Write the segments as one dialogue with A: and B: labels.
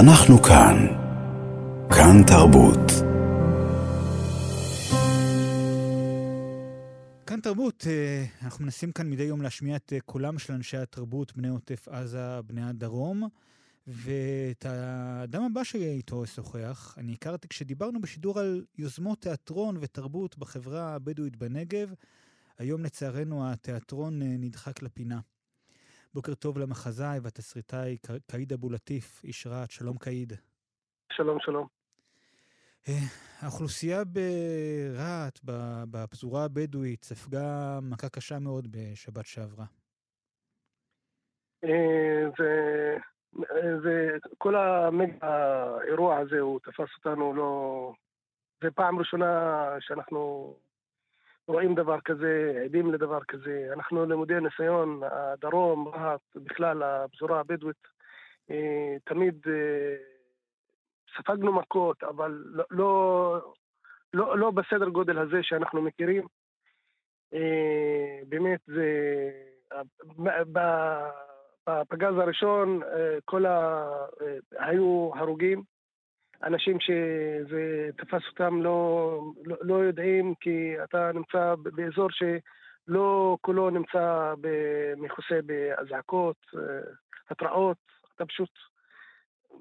A: אנחנו כאן. כאן תרבות. כאן תרבות, אה, אנחנו מנסים כאן מדי יום להשמיע את אה, קולם של אנשי התרבות, בני עוטף עזה, בני הדרום. ואת האדם הבא שאיתו אשוחח, אני הכרתי כשדיברנו בשידור על יוזמות תיאטרון ותרבות בחברה הבדואית בנגב. היום לצערנו התיאטרון אה, נדחק לפינה. בוקר טוב למחזאי והתסריטאי קאיד אבו לטיף, איש רעת, שלום קאיד.
B: שלום, שלום.
A: אה, האוכלוסייה ברהט, בפזורה הבדואית, ספגה מכה קשה מאוד בשבת שעברה.
B: אה, וכל האירוע הזה, הוא תפס אותנו לא... זה פעם ראשונה שאנחנו רואים דבר כזה, עדים לדבר כזה. אנחנו למודי ניסיון, הדרום, רהט, בכלל הפזורה הבדואית, אה, תמיד אה, ספגנו מכות, אבל לא, לא, לא, לא בסדר גודל הזה שאנחנו מכירים. אה, באמת, זה... בפגז הראשון כל ה... היו הרוגים. אנשים שזה תפס אותם לא, לא, לא יודעים, כי אתה נמצא באזור שלא כולו נמצא מכוסה באזעקות, אה, התראות, אתה פשוט...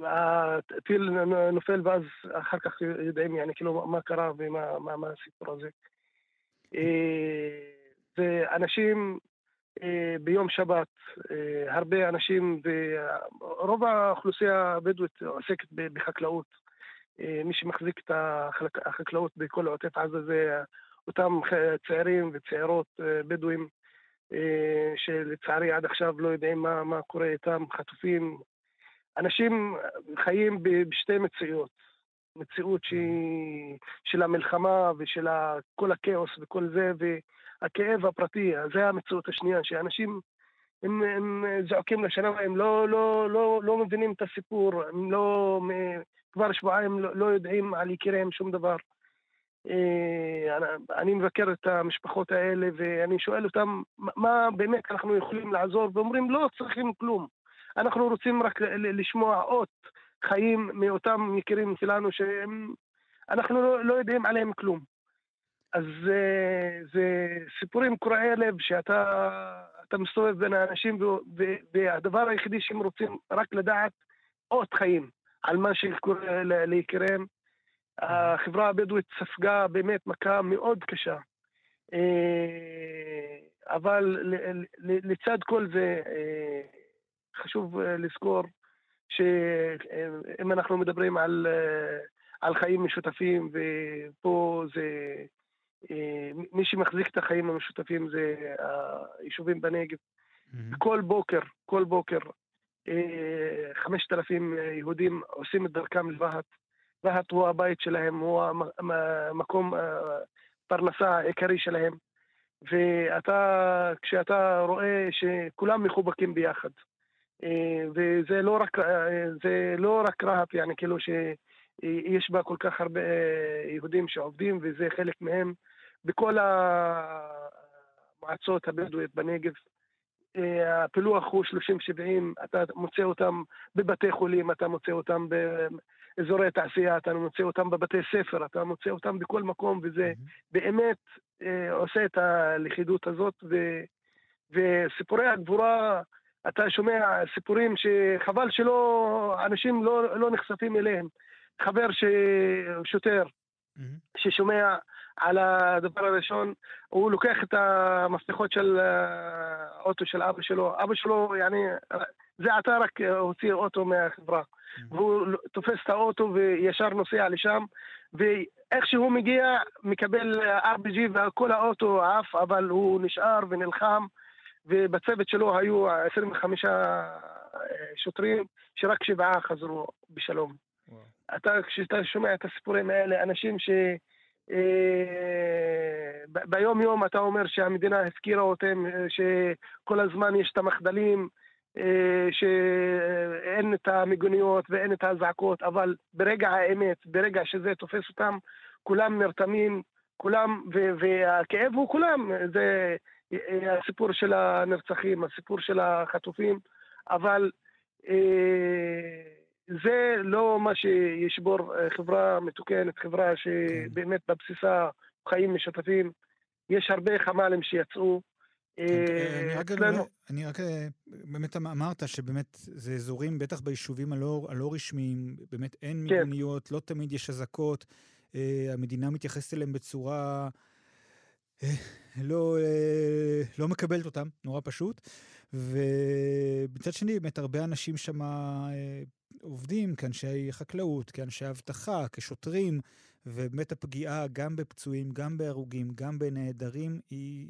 B: הטיל נופל ואז אחר כך יודעים יעני, כאילו מה קרה ומה מה, מה הסיפור הזה. אה, ואנשים אה, ביום שבת, הרבה אנשים, ורוב האוכלוסייה הבדואית עוסקת בחקלאות. אה, מי שמחזיק את החקלאות בכל עוטף עזה זה אותם צעירים וצעירות אה, בדואים אה, שלצערי עד עכשיו לא יודעים מה, מה קורה איתם, חטופים. אנשים חיים בשתי מציאות. מציאות שהיא של המלחמה ושל כל הכאוס וכל זה, והכאב הפרטי, זה המציאות השנייה, שאנשים הם, הם זועקים לשנה, הם לא, לא, לא, לא מבינים את הסיפור, הם לא כבר שבועיים לא, לא יודעים על יקיריהם שום דבר. אה, אני מבקר את המשפחות האלה ואני שואל אותם מה באמת אנחנו יכולים לעזור, ואומרים לא צריכים כלום. אנחנו רוצים רק לשמוע אות חיים מאותם יקירים שלנו שאנחנו לא, לא יודעים עליהם כלום. אז זה, זה סיפורים קורעי לב שאתה מסתובב בין האנשים והדבר היחידי שהם רוצים רק לדעת אות חיים. על מה שקורה ליקיריהם. החברה הבדואית ספגה באמת מכה מאוד קשה. אה, אבל לצד כל זה, אה, חשוב אה, לזכור שאם אנחנו מדברים על, על חיים משותפים, ופה זה, אה, מי שמחזיק את החיים המשותפים זה היישובים בנגב. Mm-hmm. כל בוקר, כל בוקר, אה, 5,000 יהודים עושים את דרכם לרהט. רהט הוא הבית שלהם, הוא המקום הפרנסה אה, העיקרי שלהם. ואתה, כשאתה רואה שכולם מחובקים ביחד, וזה לא רק, לא רק רהט, יעני, כאילו ש... שיש בה כל כך הרבה יהודים שעובדים, וזה חלק מהם בכל המועצות הבדואיות בנגב. הפילוח הוא 30-70, אתה מוצא אותם בבתי חולים, אתה מוצא אותם באזורי תעשייה, אתה מוצא אותם בבתי ספר, אתה מוצא אותם בכל מקום, וזה mm-hmm. באמת אה, עושה את הלכידות הזאת, ו, וסיפורי הגבורה, אתה שומע סיפורים שחבל שלא, אנשים לא, לא נחשפים אליהם. חבר שוטר, mm-hmm. ששומע על הדבר הראשון, הוא לוקח את המפתחות של האוטו של אבא שלו. אבא שלו, יעני, זה עתה רק הוציא אוטו מהחברה. Mm-hmm. והוא תופס את האוטו וישר נוסע לשם, ואיך שהוא מגיע, מקבל RPG וכל האוטו עף, אבל הוא נשאר ונלחם, ובצוות שלו היו 25 שוטרים, שרק שבעה חזרו בשלום. אתה, כשאתה שומע את הסיפורים האלה, אנשים ש... אה, ביום יום אתה אומר שהמדינה הפקירה אותם, אה, שכל הזמן יש את המחדלים, אה, שאין את המיגוניות ואין את האזעקות, אבל ברגע האמת, ברגע שזה תופס אותם, כולם נרתמים, כולם, והכאב הוא כולם, זה הסיפור של הנרצחים, הסיפור של החטופים, אבל זה לא מה שישבור חברה מתוקנת, חברה שבאמת כן. בבסיסה חיים משותפים. יש הרבה חמ"לים שיצאו.
A: כן, אני רק באמת אמרת שבאמת זה אזורים, בטח ביישובים הלא, הלא רשמיים, באמת אין כן. מיגוניות, לא תמיד יש אזעקות, המדינה מתייחסת אליהם בצורה לא, לא מקבלת אותם, נורא פשוט. ומצד שני, באמת הרבה אנשים שם אה, עובדים כאנשי חקלאות, כאנשי אבטחה, כשוטרים, ובאמת הפגיעה גם בפצועים, גם בהרוגים, גם בנעדרים, היא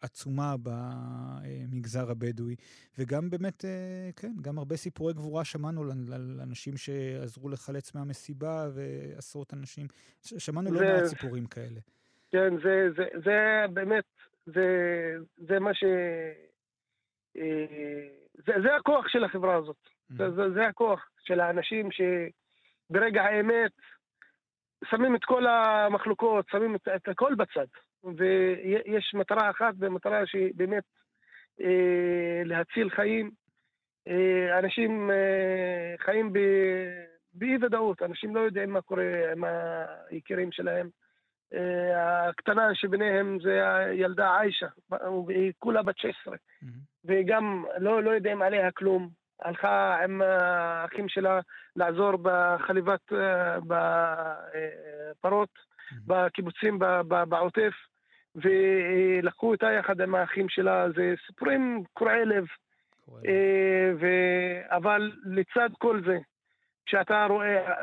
A: עצומה במגזר הבדואי, וגם באמת, אה, כן, גם הרבה סיפורי גבורה שמענו על אנשים שעזרו לחלץ מהמסיבה ועשרות אנשים, שמענו לא מעט סיפורים כאלה.
B: כן, זה, זה, זה באמת, זה, זה מה ש... אה, זה, זה הכוח של החברה הזאת. Mm-hmm. זה, זה הכוח של האנשים שברגע האמת שמים את כל המחלוקות, שמים את, את הכל בצד. ויש מטרה אחת, ומטרה שהיא באמת אה, להציל חיים. אה, אנשים אה, חיים באי-ודאות, אנשים לא יודעים מה קורה עם היקירים שלהם. אה, הקטנה שביניהם זה הילדה עיישה, והיא כולה בת 16, mm-hmm. וגם לא, לא יודעים עליה כלום. הלכה עם האחים שלה לעזור בחליבת, אה, בפרות, mm-hmm. בקיבוצים בעוטף, ולקחו אותה יחד עם האחים שלה, זה סיפורים קורעי לב. אה, ו... אבל לצד כל זה, כשאתה רואה,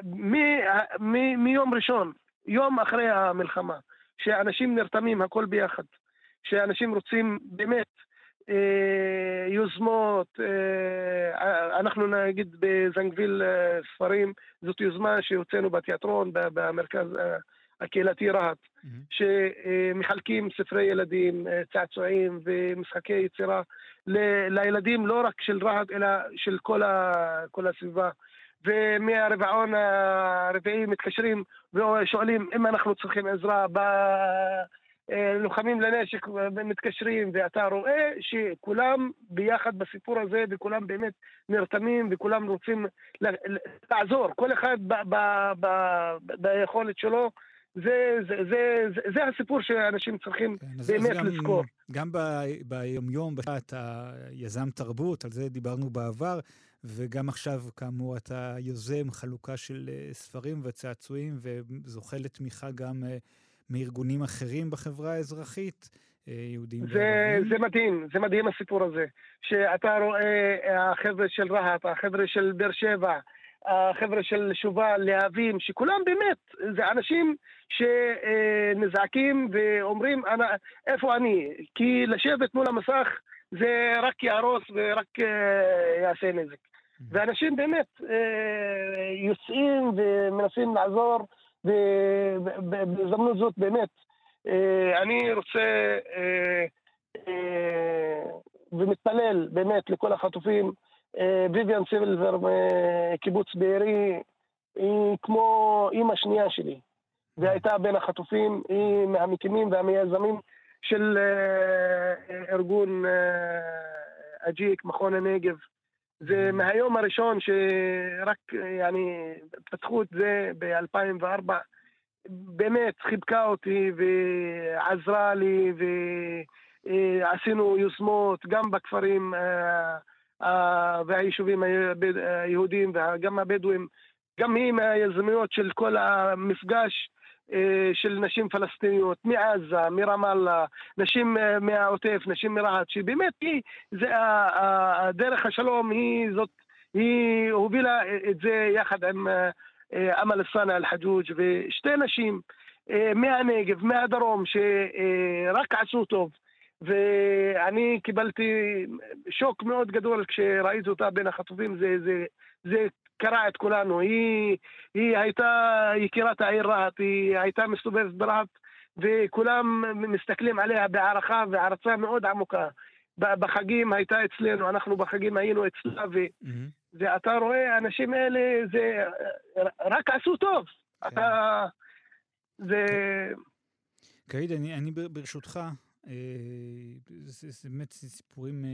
B: מיום ראשון, יום אחרי המלחמה, שאנשים נרתמים, הכל ביחד, שאנשים רוצים באמת אה, יוזמות, אה, אנחנו נגיד בזנגוויל אה, ספרים, זאת יוזמה שהוצאנו בתיאטרון, במרכז אה, הקהילתי רהט, mm-hmm. שמחלקים ספרי ילדים, אה, צעצועים ומשחקי יצירה ל, לילדים לא רק של רהט, אלא של כל, ה, כל הסביבה. ומהרבעון הרביעי מתקשרים ושואלים אם אנחנו צריכים עזרה בלוחמים לנשק ומתקשרים, ואתה רואה שכולם ביחד בסיפור הזה וכולם באמת נרתמים וכולם רוצים לעזור, כל אחד ביכולת שלו. זה, זה, זה, זה, זה הסיפור שאנשים צריכים כן, באמת גם, לזכור.
A: גם ב, ביומיום, אתה יזם תרבות, על זה דיברנו בעבר, וגם עכשיו, כאמור, אתה יוזם חלוקה של אה, ספרים וצעצועים, וזוכה לתמיכה גם אה, מארגונים אחרים בחברה האזרחית. אה, יהודים
B: זה, זה מדהים, זה מדהים הסיפור הזה. שאתה רואה החבר'ה של רהט, החבר'ה של באר שבע, החבר'ה של שובל, להבים, שכולם באמת, זה אנשים שנזעקים ואומרים, איפה אני? כי לשבת מול המסך זה רק יהרוס ורק יעשה נזק. ואנשים באמת אה, יוצאים ומנסים לעזור, ובהזדמנות זאת באמת, אה, אני רוצה אה, ומתפלל באמת לכל החטופים. ויויאן סילבר מקיבוץ בארי היא כמו אימא שנייה שלי, והייתה בין החטופים, היא מהמקימים והמייזמים של ארגון אג'יק, מכון הנגב. זה מהיום הראשון שרק, יעני, פתחו את זה ב-2004, באמת חיבקה אותי ועזרה לי ועשינו יוזמות גם בכפרים אה, אה, והיישובים היהודיים וגם הבדואים, גם היא מהיזמיות של כל המפגש של נשים פלסטיניות מעזה, מרמאללה, נשים אה, מהעוטף, נשים מרהט, שבאמת היא, זה, דרך השלום היא זאת, היא הובילה את זה יחד עם אה, אמל סאנה אל-חג'וג' ושתי נשים מהנגב, מהדרום, שרק עשו טוב. ואני קיבלתי שוק מאוד גדול כשראיתי אותה בין החטופים, זה, זה, זה קרע את כולנו. היא, היא הייתה יקירת העיר רהט, היא הייתה מסתובבת ברהט, וכולם מסתכלים עליה בהערכה והערצה מאוד עמוקה. בחגים הייתה אצלנו, אנחנו בחגים היינו אצלה, ו, mm-hmm. ואתה רואה, האנשים האלה, זה רק עשו טוב. כן. אתה... זה...
A: קאיד, אני, אני ברשותך, זה, זה באמת סיפורים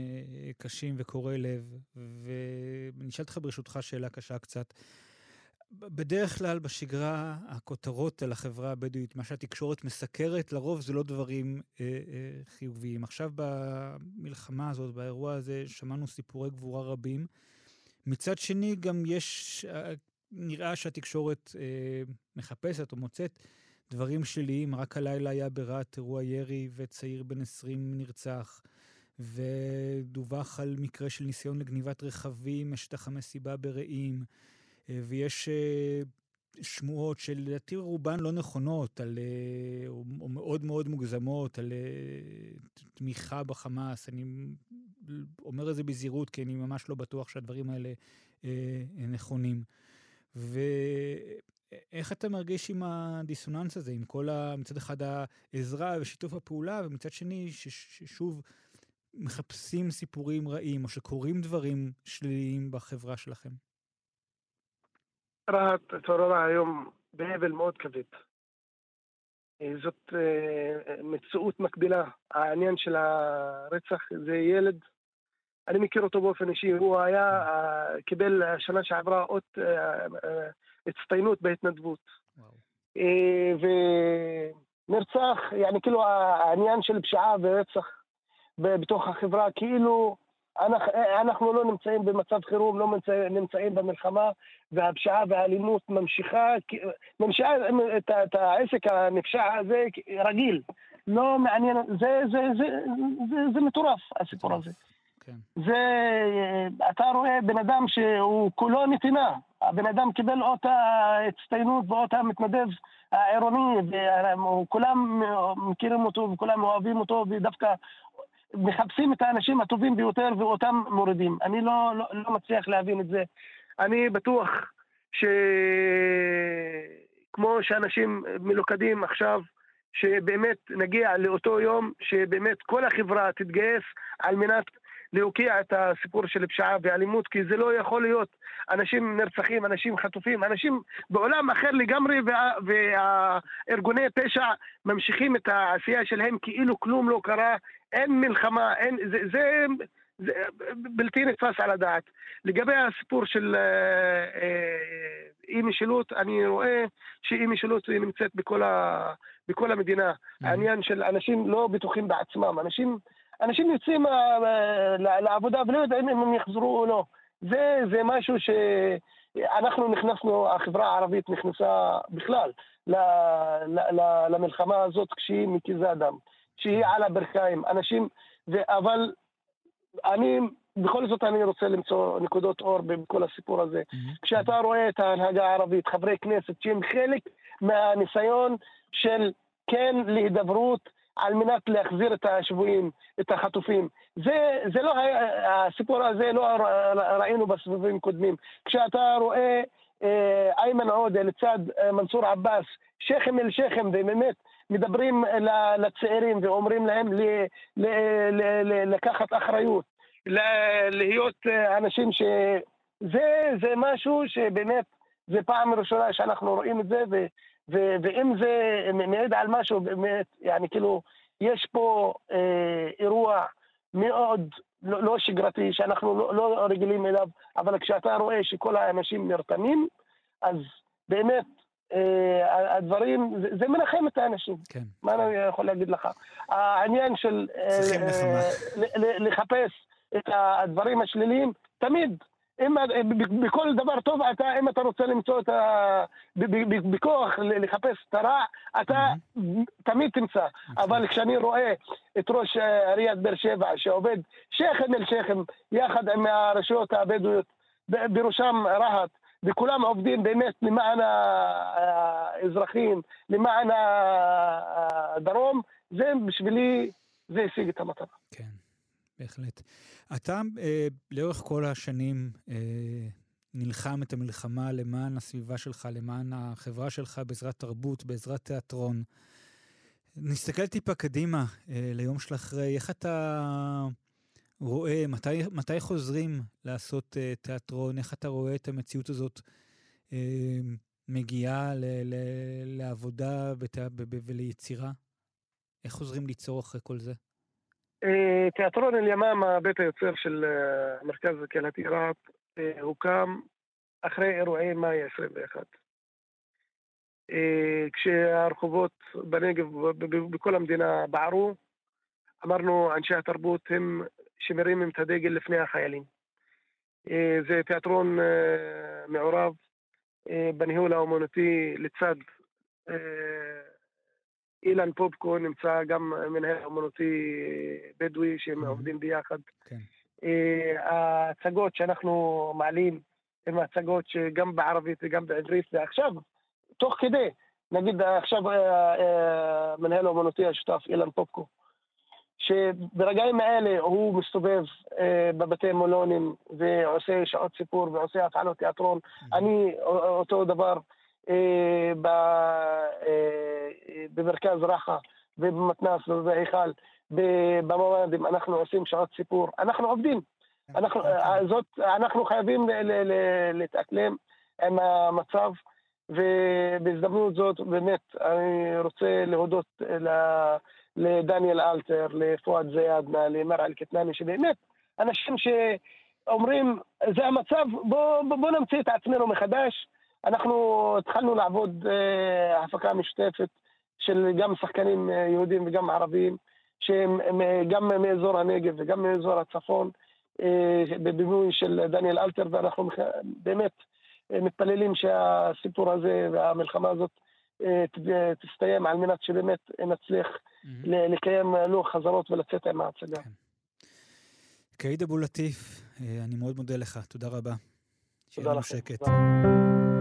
A: קשים וקורעי לב, ואני אשאל אותך ברשותך שאלה קשה קצת. בדרך כלל בשגרה הכותרות על החברה הבדואית, מה שהתקשורת מסקרת, לרוב זה לא דברים אה, אה, חיוביים. עכשיו במלחמה הזאת, באירוע הזה, שמענו סיפורי גבורה רבים. מצד שני, גם יש, אה, נראה שהתקשורת אה, מחפשת או מוצאת דברים שליליים. רק הלילה היה ברהט אירוע ירי וצעיר בן 20 נרצח. ודווח על מקרה של ניסיון לגניבת רכבים משטח המסיבה ברעים. אה, ויש אה, שמועות שלדעתי רובן לא נכונות, על, אה, או, או מאוד מאוד מוגזמות, על תמיכה בחמאס. אני אומר את זה בזהירות, כי אני ממש לא בטוח שהדברים האלה נכונים. ואיך אתה מרגיש עם הדיסוננס הזה, עם כל ה... מצד אחד העזרה ושיתוף הפעולה, ומצד שני, ששוב מחפשים סיפורים רעים, או שקורים דברים שליליים בחברה שלכם?
B: רהט התעוררה היום באבל מאוד כבד. אה, זאת אה, מציאות מקבילה. העניין של הרצח זה ילד, אני מכיר אותו באופן אישי, הוא היה, אה, קיבל השנה שעברה אות הצטיינות בהתנדבות. ונרצח, יעני כאילו העניין של פשיעה ורצח בתוך החברה, כאילו אנחנו לא נמצאים במצב חירום, לא נמצאים במלחמה, והפשיעה והאלימות ממשיכה, ממשיכה את, את העסק הנפשע הזה רגיל. לא מעניין, זה, זה, זה, זה, זה מטורף, הסיפור הזה. כן. זה, אתה רואה בן אדם שהוא כולו נתינה. הבן אדם קיבל אותה הצטיינות ואותה מתנדב העירוני, וכולם מכירים אותו וכולם אוהבים אותו, ודווקא מחפשים את האנשים הטובים ביותר ואותם מורידים. אני לא, לא, לא מצליח להבין את זה. אני בטוח שכמו שאנשים מלוכדים עכשיו, שבאמת נגיע לאותו יום שבאמת כל החברה תתגייס על מנת להוקיע את הסיפור של פשיעה ואלימות, כי זה לא יכול להיות. אנשים נרצחים, אנשים חטופים, אנשים בעולם אחר לגמרי, והארגוני פשע ממשיכים את העשייה שלהם כאילו כלום לא קרה, אין מלחמה, אין, זה, זה, זה בלתי נתפס על הדעת. לגבי הסיפור של אה, אה, אי משילות, אני רואה שאי משילות נמצאת בכל, ה, בכל המדינה. Mm-hmm. העניין של אנשים לא בטוחים בעצמם, אנשים, אנשים יוצאים אה, לעבודה ולא יודעים אם הם יחזרו או לא. זה, זה משהו שאנחנו נכנסנו, החברה הערבית נכנסה בכלל למלחמה הזאת כשהיא מקיזה דם. שהיא על הברכיים. אנשים, ו... אבל אני, בכל זאת אני רוצה למצוא נקודות אור בכל הסיפור הזה. Mm-hmm. כשאתה רואה את ההנהגה הערבית, חברי כנסת, שהם חלק מהניסיון של כן להידברות על מנת להחזיר את השבויים, את החטופים. זה, זה לא, הסיפור הזה לא ראינו בסבבים קודמים. כשאתה רואה אה, איימן עודה לצד אה, מנסור עבאס, שכם אל שכם, ובאמת מדברים לצעירים ואומרים להם לקחת אחריות, להיות אנשים ש... זה, זה משהו שבאמת, זה פעם ראשונה שאנחנו רואים את זה, ו, ו, ואם זה מעיד על משהו באמת, yani, כאילו, יש פה אה, אירוע מאוד לא, לא שגרתי, שאנחנו לא, לא רגילים אליו, אבל כשאתה רואה שכל האנשים נרתמים, אז באמת אה, הדברים, זה מנחם את האנשים. כן. מה אני יכול להגיד לך? העניין של אה, לחפש את הדברים השליליים, תמיד. אם, בכל דבר טוב, אתה, אם אתה רוצה למצוא את ה... בכוח לחפש את הרע, אתה. תמיד תמצא. אוקיי. אבל כשאני רואה את ראש עיריית באר שבע, שעובד שכם אל שכם, יחד עם הרשויות הבדואיות, בראשם רהט, וכולם עובדים באמת למען האזרחים, למען הדרום, זה בשבילי, זה השיג את המטרה.
A: כן, בהחלט. אתה אה, לאורך כל השנים אה, נלחם את המלחמה למען הסביבה שלך, למען החברה שלך, בעזרת תרבות, בעזרת תיאטרון. נסתכל טיפה קדימה אה, ליום של אחרי, איך אתה רואה, מתי, מתי חוזרים לעשות uh, תיאטרון, איך אתה רואה את המציאות הזאת uh, מגיעה ל, ל, לעבודה ות, ב, ב, וליצירה? איך חוזרים ליצור אחרי כל זה?
B: תיאטרון אל-ימאמה, בית היוצר של המרכז הקהילתי רהט, הוקם אחרי אירועי מאי 21. כשהרחובות בנגב, בכל המדינה, בערו, אמרנו, אנשי התרבות הם שמרימים את הדגל לפני החיילים. זה תיאטרון מעורב בניהול האומנותי לצד אילן פופקו נמצא גם מנהל אומנותי בדואי שהם עובדים ביחד. כן. ההצגות שאנחנו מעלים הן הצגות שגם בערבית וגם בעברית, ועכשיו, תוך כדי, נגיד עכשיו מנהל האומנותי השותף אילן פופקו, שברגעים האלה הוא מסתובב אה, בבתי מלונים ועושה שעות סיפור ועושה הפעלות תיאטרון. Mm-hmm. אני אותו דבר אה, אה, במרכז רחה ובמתנ"ס ובהיכל, בממ"דים, אנחנו עושים שעות סיפור. אנחנו עובדים. כן, אנחנו, אוקיי. זאת, אנחנו חייבים להתאקלם עם המצב. ובהזדמנות זאת באמת אני רוצה להודות לדניאל אלתר, לפואד זיאדנה, למר אל-קטנאני, שבאמת אנשים שאומרים, זה המצב, בואו בוא, בוא נמציא את עצמנו מחדש. אנחנו התחלנו לעבוד אה, הפקה משותפת של גם שחקנים אה, יהודים וגם ערבים, שהם גם מאזור הנגב וגם מאזור הצפון, אה, בבימוי של דניאל אלתר, ואנחנו באמת מתפללים שהסיפור הזה והמלחמה הזאת תסתיים על מנת שבאמת נצליח mm-hmm. לקיים לוח חזרות ולצאת עם ההצגה. כן.
A: קעיד אבו לטיף, אני מאוד מודה לך, תודה רבה.
B: תודה לך.
A: שקט.